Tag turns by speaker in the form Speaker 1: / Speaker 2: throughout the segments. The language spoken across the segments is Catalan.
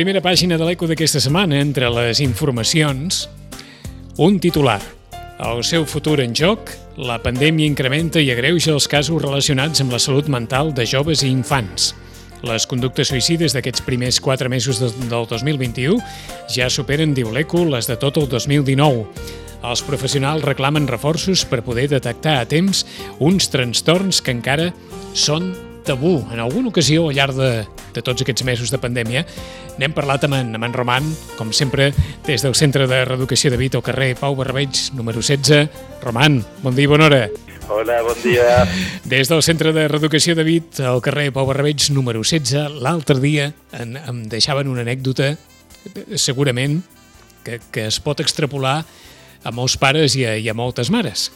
Speaker 1: primera pàgina de l'Eco d'aquesta setmana, entre les informacions, un titular. El seu futur en joc, la pandèmia incrementa i agreuja els casos relacionats amb la salut mental de joves i infants. Les conductes suïcides d'aquests primers quatre mesos del 2021 ja superen, diu l'ECO, les de tot el 2019. Els professionals reclamen reforços per poder detectar a temps uns trastorns que encara són tabú. En alguna ocasió, al llarg de, de tots aquests mesos de pandèmia, n'hem parlat amb en, amb en Roman, com sempre, des del Centre de Reeducació de Vit al carrer Pau Barbeig, número 16. Roman, bon dia i bona hora.
Speaker 2: Hola, bon dia.
Speaker 1: Des del Centre de Reeducació de Vit al carrer Pau Barbeig, número 16, l'altre dia en, em deixaven una anècdota, segurament, que, que es pot extrapolar a molts pares i a, i a moltes mares.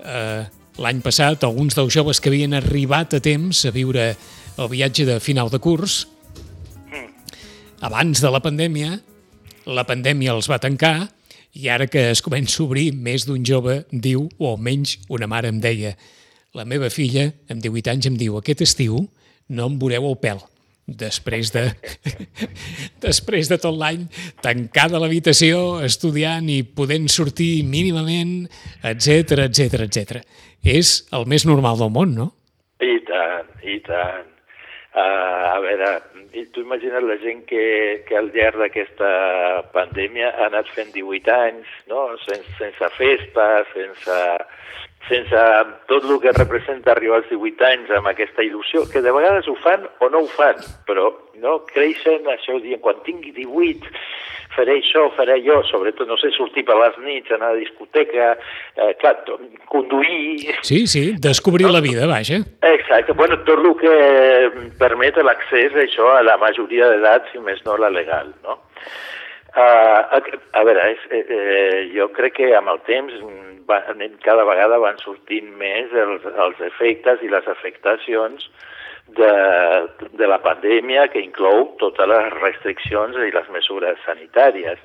Speaker 1: Uh, L'any passat, alguns dels joves que havien arribat a temps a viure el viatge de final de curs, abans de la pandèmia, la pandèmia els va tancar i ara que es comença a obrir, més d'un jove diu, o almenys una mare em deia, la meva filla, amb 18 anys, em diu, aquest estiu no em veureu el pèl després de, després de tot l'any tancada a l'habitació, estudiant i podent sortir mínimament, etc etc etc. És el més normal del món, no?
Speaker 2: I tant, i tant. Uh, a veure, tu imagina't la gent que, que al llarg d'aquesta pandèmia ha anat fent 18 anys, no? sense, sense festa, sense sense tot el que representa arribar als 18 anys amb aquesta il·lusió, que de vegades ho fan o no ho fan, però no creixen, això diuen, quan tingui 18 faré això, faré allò, sobretot, no sé, sortir per les nits, anar a la discoteca, eh, clar, conduir...
Speaker 1: Sí, sí, descobrir no? la vida, vaja.
Speaker 2: Exacte, bueno, tot el que permet l'accés a això a la majoria d'edat, si més no la legal, no? Uh, a, a veure, és, eh, eh, jo crec que amb el temps va, cada vegada van sortint més els, els efectes i les afectacions de, de la pandèmia que inclou totes les restriccions i les mesures sanitàries.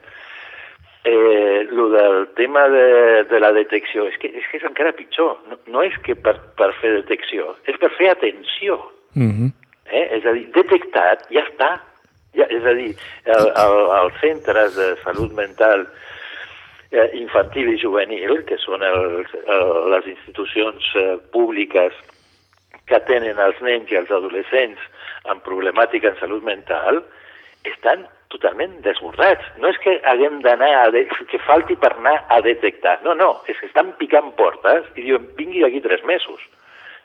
Speaker 2: Eh, lo del tema de, de la detecció és que, és que és encara pitjor. No, no és que per, per fer detecció, és per fer atenció. Mm -hmm. eh? És a dir, detectat, ja està ja, és a dir, el, el, els centres de salut mental eh, infantil i juvenil, que són els, el, les institucions eh, públiques que tenen els nens i els adolescents amb problemàtica en salut mental, estan totalment desbordats. No és que haguem d'anar a de... que falti per anar a detectar. No, no, és que estan picant portes i diuen vingui d'aquí tres mesos,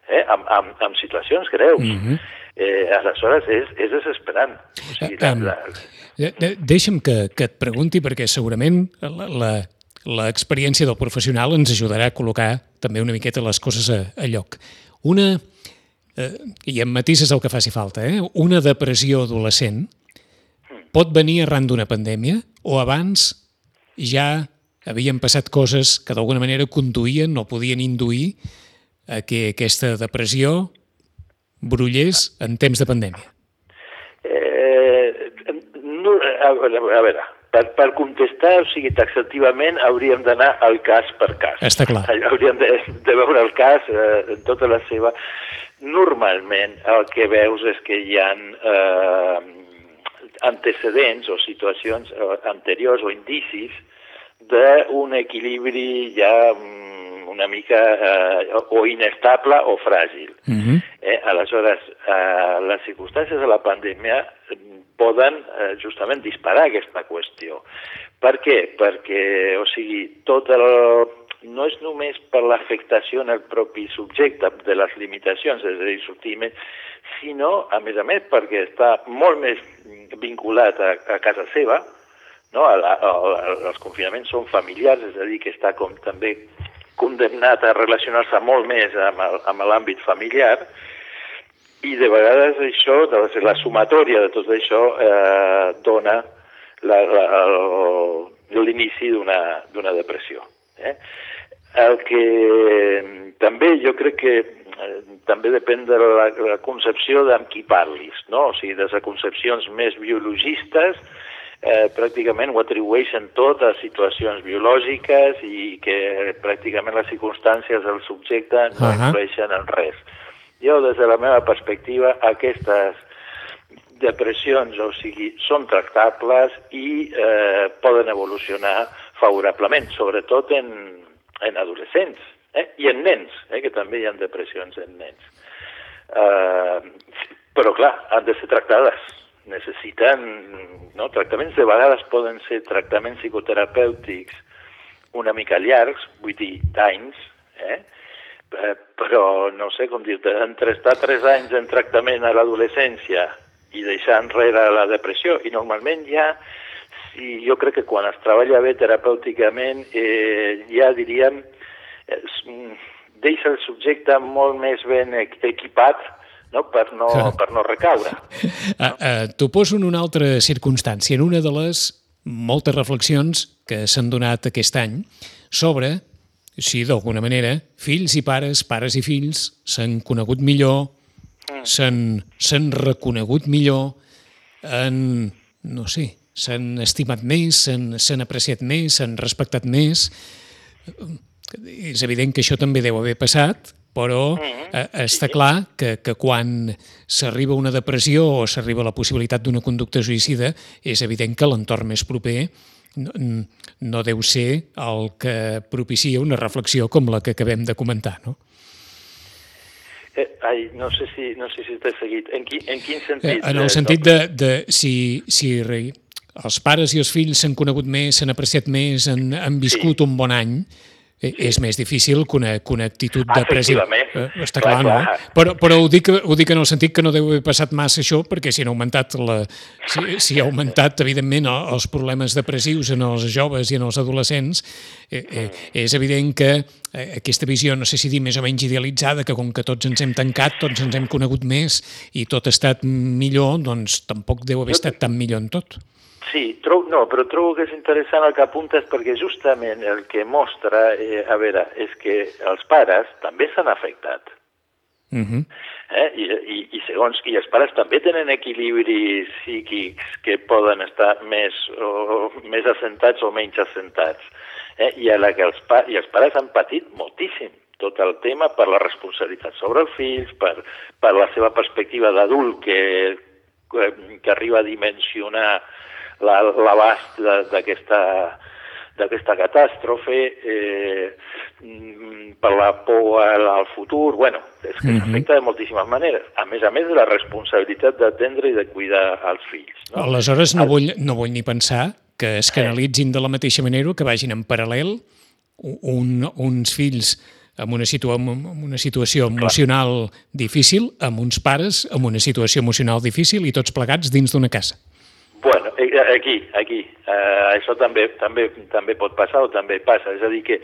Speaker 2: eh? amb, amb, amb situacions greus. Mm -hmm eh, aleshores és, és desesperant. O sigui, la,
Speaker 1: la... De, deixa'm que, que et pregunti, perquè segurament l'experiència del professional ens ajudarà a col·locar també una miqueta les coses a, a lloc. Una, eh, i em matises el que faci falta, eh? una depressió adolescent pot venir arran d'una pandèmia o abans ja havien passat coses que d'alguna manera conduïen o podien induir a que aquesta depressió Brullers en temps de pandèmia?
Speaker 2: Eh, no, a, a veure, per, per contestar, o sigui, taxativament hauríem d'anar al cas per cas.
Speaker 1: Està clar.
Speaker 2: Hauríem de, de veure el cas eh, en tota la seva... Normalment el que veus és que hi ha eh, antecedents o situacions eh, anteriors o indicis d'un equilibri ja una mica eh, o inestable o fràgil. Uh mhm. -huh. eh? Aleshores, eh, les circumstàncies de la pandèmia poden eh, justament disparar aquesta qüestió. Per què? Perquè, o sigui, tot el, no és només per l'afectació en el propi subjecte de les limitacions, és a dir, sortir més, sinó, a més a més, perquè està molt més vinculat a, a casa seva, no? a, a, a, els confinaments són familiars, és a dir, que està com també condemnat a relacionar-se molt més amb l'àmbit familiar i de vegades això, de la sumatòria de tot això, eh, dona l'inici d'una depressió. Eh? El que també jo crec que eh, també depèn de la, la concepció d'amb qui parlis, no? O sigui, des de concepcions més biologistes, eh, pràcticament ho atribueixen tot a situacions biològiques i que pràcticament les circumstàncies del subjecte no uh -huh. influeixen en res. Jo, des de la meva perspectiva, aquestes depressions, o sigui, són tractables i eh, poden evolucionar favorablement, sobretot en, en adolescents eh? i en nens, eh? que també hi ha depressions en nens. Uh, però, clar, han de ser tractades. Necessiten no? tractaments, de vegades poden ser tractaments psicoterapèutics una mica llargs, vull dir, d'anys, eh? Eh però no sé com dir-te, entre estar tres anys en tractament a l'adolescència i deixar enrere la depressió, i normalment ja, si jo crec que quan es treballa bé terapèuticament, eh, ja diríem, eh, deixa el subjecte molt més ben equipat no? Per, no, per no recaure.
Speaker 1: No? Uh, uh, T'ho poso en una altra circumstància, en una de les moltes reflexions que s'han donat aquest any sobre si d'alguna manera fills i pares, pares i fills s'han conegut millor, mm. s'han reconegut millor, han, no sé, s'han estimat més, s'han apreciat més, s'han respectat més. És evident que això també deu haver passat, però mm-hmm. eh, està clar que, que quan s'arriba una depressió o s'arriba a la possibilitat d'una conducta suïcida, és evident que l'entorn més proper no, no deu ser el que propicia una reflexió com la que acabem de comentar, no?
Speaker 2: Eh, ai, no sé si, no sé si t'he seguit. En, qui, en quin sentit?
Speaker 1: Eh, en el sentit de, de si, si els pares i els fills s'han conegut més, s'han apreciat més, han, han viscut sí. un bon any. És més difícil que una, que una actitud depressiva. Eh, està clar, clar, no? Però, però ho, dic, ho dic en el sentit que no deu haver passat massa això, perquè si han augmentat, la, si, si ha augmentat evidentment, els problemes depressius en els joves i en els adolescents, eh, eh, és evident que eh, aquesta visió, no sé si dir més o menys idealitzada, que com que tots ens hem tancat, tots ens hem conegut més i tot ha estat millor, doncs tampoc deu haver estat tan millor en tot.
Speaker 2: Sí, trobo, no, però trobo que és interessant el que apuntes perquè justament el que mostra, eh, a veure, és que els pares també s'han afectat. Uh mhm. -huh. eh? I, i, I segons qui els pares també tenen equilibris psíquics que poden estar més, o, més assentats o menys assentats. Eh? I, a la que els, pa I els pares han patit moltíssim tot el tema per la responsabilitat sobre els fills, per, per la seva perspectiva d'adult que, que arriba a dimensionar l'abast d'aquesta d'aquesta catàstrofe, eh, per la por al futur, bueno, és que mm -hmm. de moltíssimes maneres, a més a més de la responsabilitat d'atendre i de cuidar els fills.
Speaker 1: No? Aleshores no vull, no vull ni pensar que es canalitzin de la mateixa manera que vagin en paral·lel un, uns fills amb una, situa amb una situació emocional Clar. difícil, amb uns pares amb una situació emocional difícil i tots plegats dins d'una casa.
Speaker 2: Bueno, eh, aquí, aquí. Uh, això també, també, també pot passar o també passa. És a dir, que,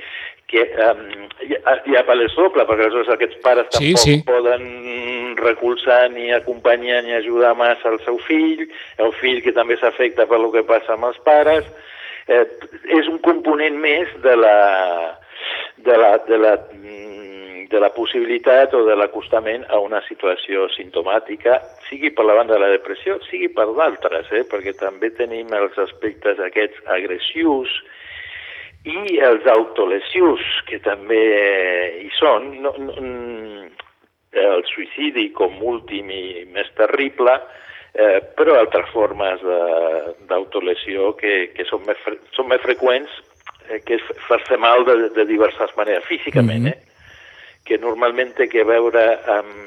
Speaker 2: que um, hi, ha, hi ha sople, perquè aleshores aquests pares sí, tampoc sí. poden recolzar ni acompanyar ni ajudar massa al seu fill, el fill que també s'afecta per el que passa amb els pares. Eh, és un component més de la, de la, de la de la possibilitat o de l'acostament a una situació sintomàtica, sigui per la banda de la depressió, sigui per d'altres, eh? perquè també tenim els aspectes aquests agressius i els autolesius, que també hi són. No, no, el suïcidi com últim i més terrible, eh, però altres formes d'autolesió que, que són, més són més freqüents, eh, que és fer-se mal de, de diverses maneres, físicament, mm -hmm. eh? Que normalment té que veure amb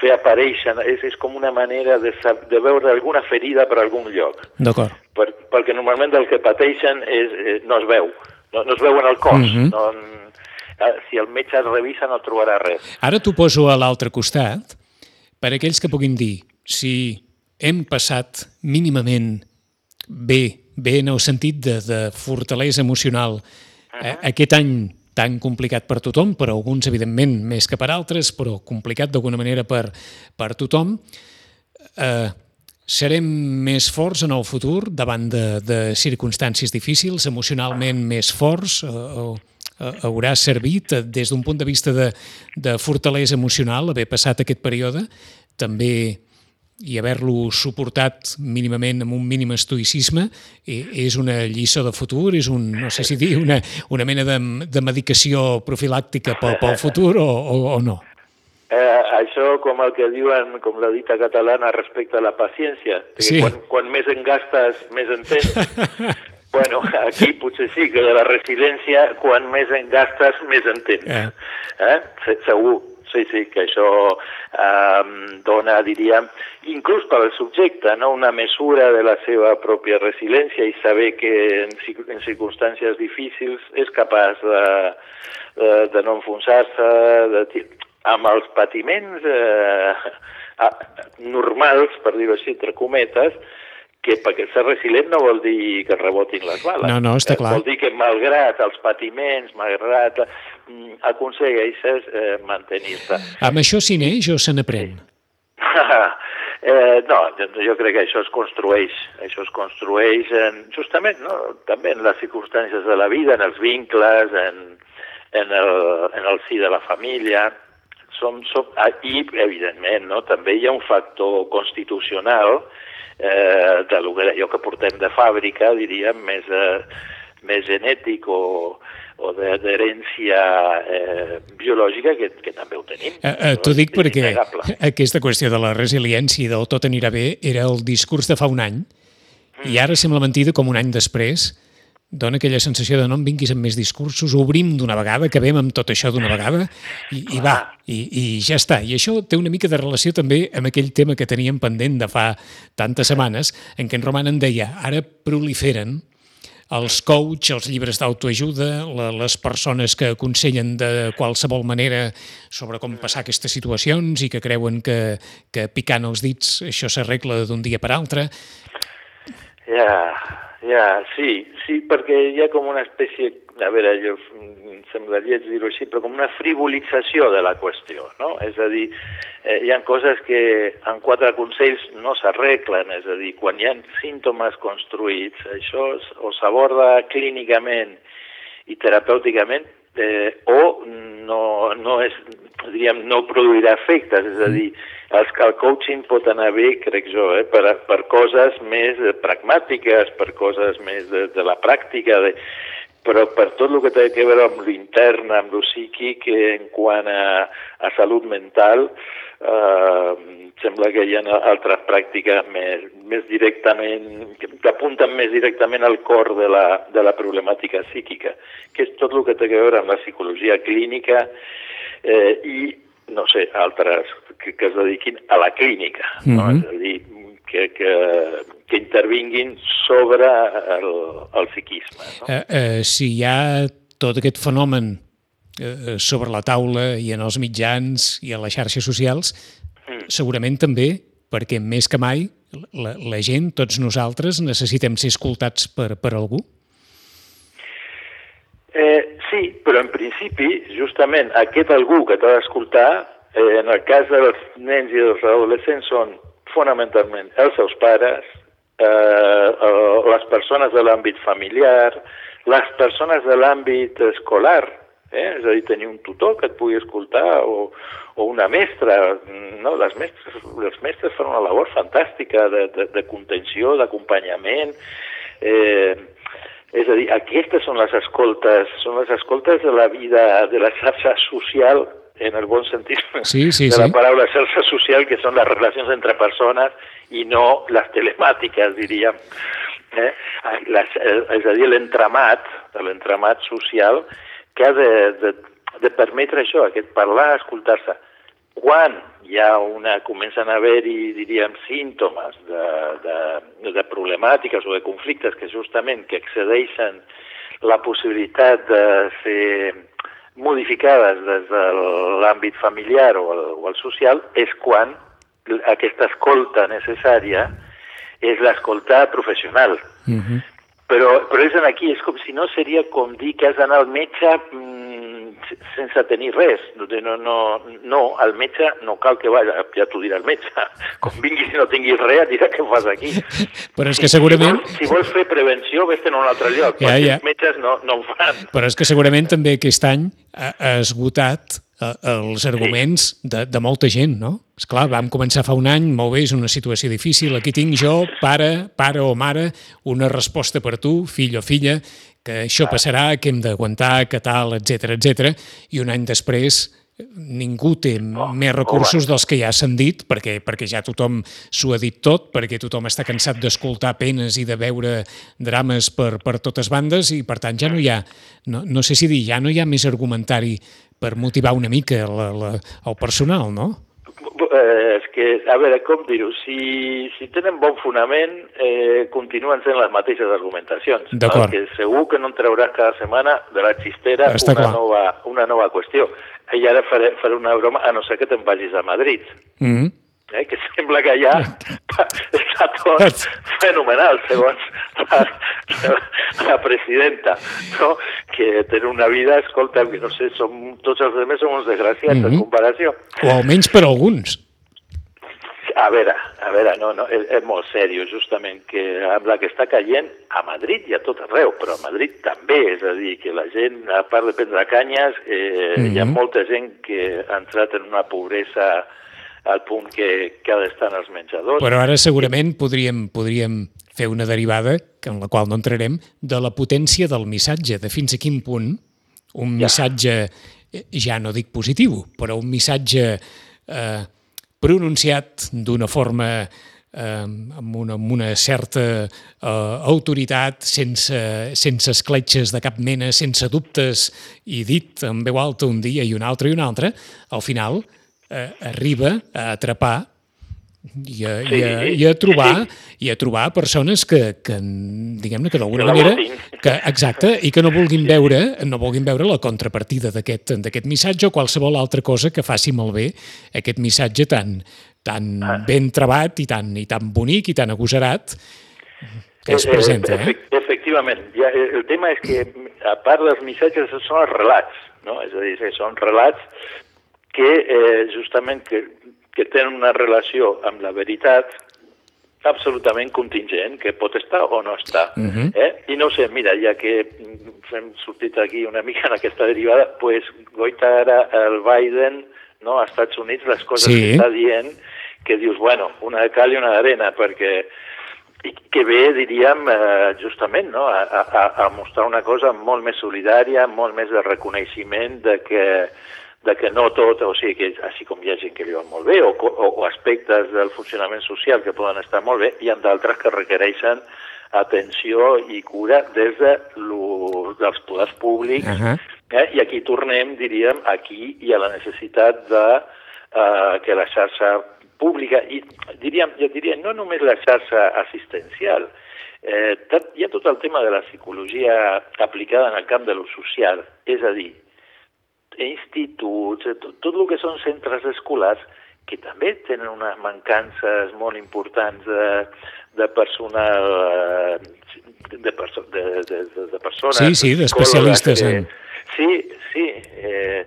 Speaker 2: fer aparèixer, és, és com una manera de, de veure alguna ferida per algun lloc.
Speaker 1: D'acord.
Speaker 2: Per, perquè normalment el que pateixen és, eh, no es veu, no, no es veu en el cos. Mm -hmm. no, eh, si el metge es revisa no trobarà res.
Speaker 1: Ara t'ho poso a l'altre costat, per aquells que puguin dir si hem passat mínimament bé, bé en el sentit de, de fortalesa emocional, uh -huh. eh, aquest any tan complicat per tothom, per alguns, evidentment, més que per altres, però complicat d'alguna manera per, per tothom, eh, serem més forts en el futur davant de, de circumstàncies difícils, emocionalment més forts, eh, eh, haurà servit eh, des d'un punt de vista de, de fortalesa emocional haver passat aquest període, també i haver-lo suportat mínimament amb un mínim estoicisme és una lliçó de futur, és un, no sé si dir, una, una mena de, de medicació profilàctica pel, pel futur o, o, o no?
Speaker 2: Eh, això com el que diuen, com la dita catalana respecte a la paciència, que
Speaker 1: Sí.
Speaker 2: quan, quan més en gastes, més en tens. bueno, aquí potser sí que de la resiliència, quan més en gastes, més en tens.
Speaker 1: Eh.
Speaker 2: Eh? Se- Segur, sí, sí, que això eh, dona, diríem, inclús per al subjecte, no? una mesura de la seva pròpia resiliència i saber que en, en circumstàncies difícils és capaç de, de, de no enfonsar-se, de, amb els patiments eh, normals, per dir-ho així, entre cometes, que perquè ser resilient no vol dir que rebotin les bales.
Speaker 1: No, no, està
Speaker 2: Eh,
Speaker 1: clar.
Speaker 2: Vol dir que malgrat els patiments, malgrat... mm, aconsegueixes eh, mantenir-te.
Speaker 1: Amb això s'hi neix o se n'aprèn?
Speaker 2: eh, no, jo, crec que això es construeix, això es construeix en, justament no? també en les circumstàncies de la vida, en els vincles, en, en, el, en el si de la família, som, som, ah, i evidentment no? també hi ha un factor constitucional eh, de lo que, allò que portem de fàbrica, diríem, més, eh, més genètic o, o de- d'herència eh, biològica que, que també ho tenim.
Speaker 1: Eh, eh, T'ho dic perquè aquesta qüestió de la resiliència i del tot anirà bé era el discurs de fa un any i ara sembla mentida com un any després dona aquella sensació de no em vinguis amb més discursos, obrim d'una vegada, acabem amb tot això d'una vegada i, i va, i, i ja està. I això té una mica de relació també amb aquell tema que teníem pendent de fa tantes setmanes, en què en Roman en deia, ara proliferen els coach, els llibres d'autoajuda, les persones que aconsellen de qualsevol manera sobre com passar aquestes situacions i que creuen que, que picant els dits això s'arregla d'un dia per altre.
Speaker 2: Ja, ja, sí, sí, perquè hi ha com una espècie, a veure, jo em sembla lleig dir-ho així, però com una frivolització de la qüestió, no? És a dir, eh, hi ha coses que en quatre consells no s'arreglen, és a dir, quan hi ha símptomes construïts, això o s'aborda clínicament i terapèuticament eh, o no, no és, diríem, no produirà efectes, és a dir, el, el coaching pot anar bé, crec jo, eh, per, per coses més pragmàtiques, per coses més de, de la pràctica, de, però per tot el que té a veure amb l'intern, amb el psíquic, eh, en quant a, a salut mental, eh, sembla que hi ha altres pràctiques més, més directament, que, apunten més directament al cor de la, de la problemàtica psíquica, que és tot el que té a veure amb la psicologia clínica eh, i, no sé, altres que, que es dediquin a la clínica, no?
Speaker 1: Mhm.
Speaker 2: és a dir, que, que, que intervinguin sobre el, el psiquisme. No?
Speaker 1: Eh, eh, si hi ha tot aquest fenomen eh, sobre la taula i en els mitjans i a les xarxes socials, segurament també perquè més que mai la, la gent, tots nosaltres, necessitem ser escoltats per, per algú.
Speaker 2: Eh, sí, però en principi, justament, aquest algú que t'ha d'escoltar, eh, en el cas dels nens i dels adolescents, són fonamentalment els seus pares, eh, eh, les persones de l'àmbit familiar, les persones de l'àmbit escolar, eh? és a dir, tenir un tutor que et pugui escoltar o, o una mestra. No? Les mestres, els mestres fan una labor fantàstica de, de, de contenció, d'acompanyament, eh, és a dir, aquestes són les escoltes, són les escoltes de la vida, de la xarxa social, en el bon sentit
Speaker 1: Sí, sí,
Speaker 2: de la
Speaker 1: sí.
Speaker 2: paraula xarxa social, que són les relacions entre persones i no les telemàtiques, diríem. Eh? Les, eh, és a dir, l'entramat, l'entramat social, que ha de, de, de permetre això, aquest parlar, escoltar-se. Quan hi ha una, comencen a haver-hi, diríem, símptomes de, de, de problemàtiques o de conflictes que justament que excedeixen la possibilitat de ser modificades des de l'àmbit familiar o el, o el social, és quan aquesta escolta necessària és l'escolta professional.
Speaker 1: Uh -huh.
Speaker 2: Però, però és en aquí, és com si no seria com dir que has d'anar al metge mm, sense tenir res. No, no, no, al metge no cal que vagi, ja t'ho dirà el metge. Com vinguis i no tinguis res, et dirà què fas aquí.
Speaker 1: Però és que segurament...
Speaker 2: Si vols, si vols fer prevenció, vés-te'n a un altre lloc,
Speaker 1: Ja, ja.
Speaker 2: els metges no, no ho fan.
Speaker 1: Però és que segurament també aquest any ha, esgotat eh, els arguments de, de molta gent, no? És clar, vam començar fa un any, molt bé, és una situació difícil, aquí tinc jo, pare, pare o mare, una resposta per tu, fill o filla, que això passarà, que hem d'aguantar, que tal, etc etc. i un any després ningú té oh, més recursos dels que ja s'han dit, perquè, perquè ja tothom s'ho ha dit tot, perquè tothom està cansat d'escoltar penes i de veure drames per, per totes bandes i, per tant, ja no hi ha, no, no sé si dir, ja no hi ha més argumentari per motivar una mica la, la, el personal, no?
Speaker 2: Eh, és que, a veure, com dir-ho, si, si tenen bon fonament, eh, continuen sent les mateixes argumentacions.
Speaker 1: D'acord.
Speaker 2: Que segur que no en trauràs cada setmana de la xistera una nova, una nova qüestió. I ara faré, faré una broma, a no ser que te'n vagis a Madrid.
Speaker 1: Mm -hmm
Speaker 2: eh, que sembla que allà està tot fenomenal, segons la, la, la presidenta, no? que té una vida, escolta, que no sé, som, tots els altres som uns desgraciats mm -hmm. en comparació.
Speaker 1: O almenys per alguns.
Speaker 2: A veure, a veure, no, no, és, és molt seriós, justament, que amb la que està caient a Madrid i a tot arreu, però a Madrid també, és a dir, que la gent, a part de prendre canyes, eh, mm -hmm. hi ha molta gent que ha entrat en una pobresa al punt que, que ha d'estar en els menjadors.
Speaker 1: Però ara segurament podríem, podríem fer una derivada, que en la qual no entrarem, de la potència del missatge, de fins a quin punt un ja. missatge, eh, ja no dic positiu, però un missatge eh, pronunciat d'una forma eh, amb, una, amb una certa eh, autoritat, sense, sense escletxes de cap mena, sense dubtes, i dit en veu alta un dia i un altre i un altre, al final eh, arriba a atrapar i a, sí, i a, i a trobar sí. i a trobar persones que, que diguem-ne que d'alguna manera que, exacte, i que no vulguin veure no vulguin veure la contrapartida d'aquest missatge o qualsevol altra cosa que faci malbé aquest missatge tan, tan ah. ben trebat i tan, i tan bonic i tan agosarat que es eh, eh, presenta. Eh?
Speaker 2: Efectivament. Ja, el tema és que, a part dels missatges, són els relats. No? És a dir, són relats que eh, justament que, que tenen una relació amb la veritat absolutament contingent, que pot estar o no estar. Uh -huh. eh? I no sé, mira, ja que hem sortit aquí una mica en aquesta derivada, pues, goita ara el Biden no, als Estats Units les coses sí. que està dient, que dius, bueno, una de cal i una d'arena, perquè i que ve, diríem, eh, justament no? a, a, a mostrar una cosa molt més solidària, molt més de reconeixement de que de que no tot, o sigui, que així com hi ha gent que li va molt bé, o, o, o aspectes del funcionament social que poden estar molt bé, hi ha d'altres que requereixen atenció i cura des de lo, dels poders públics, uh -huh. eh? i aquí tornem, diríem, aquí hi ha la necessitat de eh, que la xarxa pública, i diríem, jo diria, no només la xarxa assistencial, eh, hi ha tot el tema de la psicologia aplicada en el camp de lo social, és a dir, instituts, eh, tot, tot el que són centres escolars, que també tenen unes mancances molt importants de, de personal eh, de, perso de, de, de, de persones...
Speaker 1: Sí, sí, d'especialistes en...
Speaker 2: Sí, sí, eh,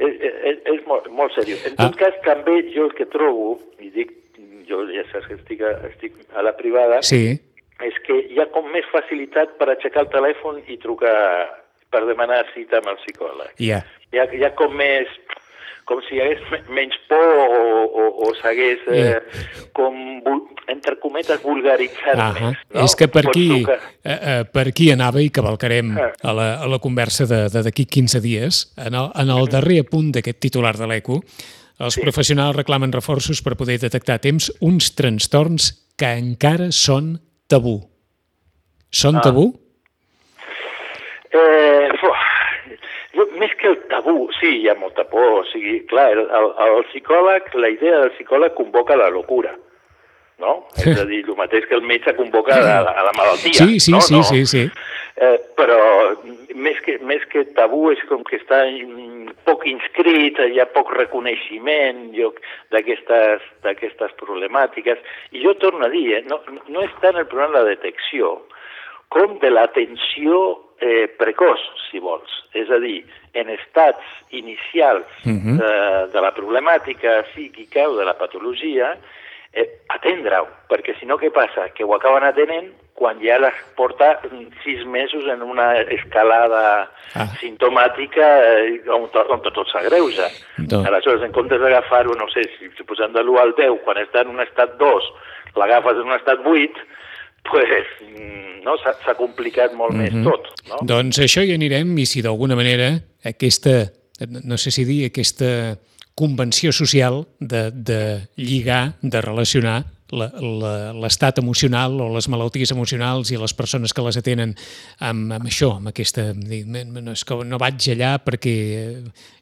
Speaker 2: és, és, és molt, molt seriós. En ah. tot cas, també jo el que trobo, i dic, jo ja saps que estic a, estic a la privada,
Speaker 1: sí.
Speaker 2: és que hi ha com més facilitat per aixecar el telèfon i trucar per demanar cita amb el psicòleg.
Speaker 1: Yeah
Speaker 2: hi ha, hi ha com més com si hi hagués menys por o, o, o s'hagués eh, com, entre cometes, vulgaritzat -huh. més.
Speaker 1: No? És que per aquí, eh, eh, per aquí anava i cavalcarem ah. a la, a la conversa d'aquí 15 dies. En el, en el darrer punt d'aquest titular de l'ECO, els sí. professionals reclamen reforços per poder detectar a temps uns trastorns que encara són tabú. Són ah. tabú?
Speaker 2: Eh, jo, més que el tabú, sí, hi ha molta por. O sigui, clar, el, el, el psicòleg, la idea del psicòleg convoca la locura no? És a dir, el mateix que el metge convoca a la, a la malaltia.
Speaker 1: Sí, sí,
Speaker 2: no?
Speaker 1: sí,
Speaker 2: no.
Speaker 1: sí, sí.
Speaker 2: Eh, però més que, més que tabú és com que està poc inscrit, hi ha poc reconeixement d'aquestes problemàtiques. I jo torno a dir, eh, no, no és tant el problema de la detecció com de l'atenció eh, precoç, si vols. És a dir, en estats inicials uh mhm. -huh. de, de la problemàtica psíquica o de la patologia, eh, atendre-ho, perquè si no què passa? Que ho acaben atenent quan ja les porta sis mesos en una escalada ah. sintomàtica eh, on, on tot s'agreuja. No. Aleshores, en comptes d'agafar-ho, no sé, si, si posem de l'1 al 10, quan està en un estat 2, l'agafes en un estat 8, pues, mm, no, s'ha complicat molt mm -hmm. més mhm. tot. No?
Speaker 1: Doncs això hi anirem i si d'alguna manera aquesta no sé si dir, aquesta convenció social de, de lligar, de relacionar l'estat emocional o les malalties emocionals i les persones que les atenen amb, amb això, amb aquesta... No, és que no vaig allà perquè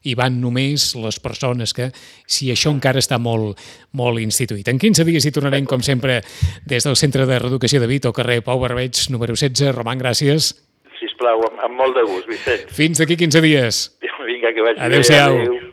Speaker 1: hi van només les persones que... Si això encara està molt, molt instituït. En 15 dies hi tornarem, com sempre, des del Centre de Reeducació de Vit, al carrer Pau Barbeig, número 16. Roman, gràcies.
Speaker 2: Sisplau, amb, amb molt de gust, Vicent.
Speaker 1: Fins d'aquí 15 dies.
Speaker 2: Vinga, que vagi
Speaker 1: Adéu-siau. Adéu.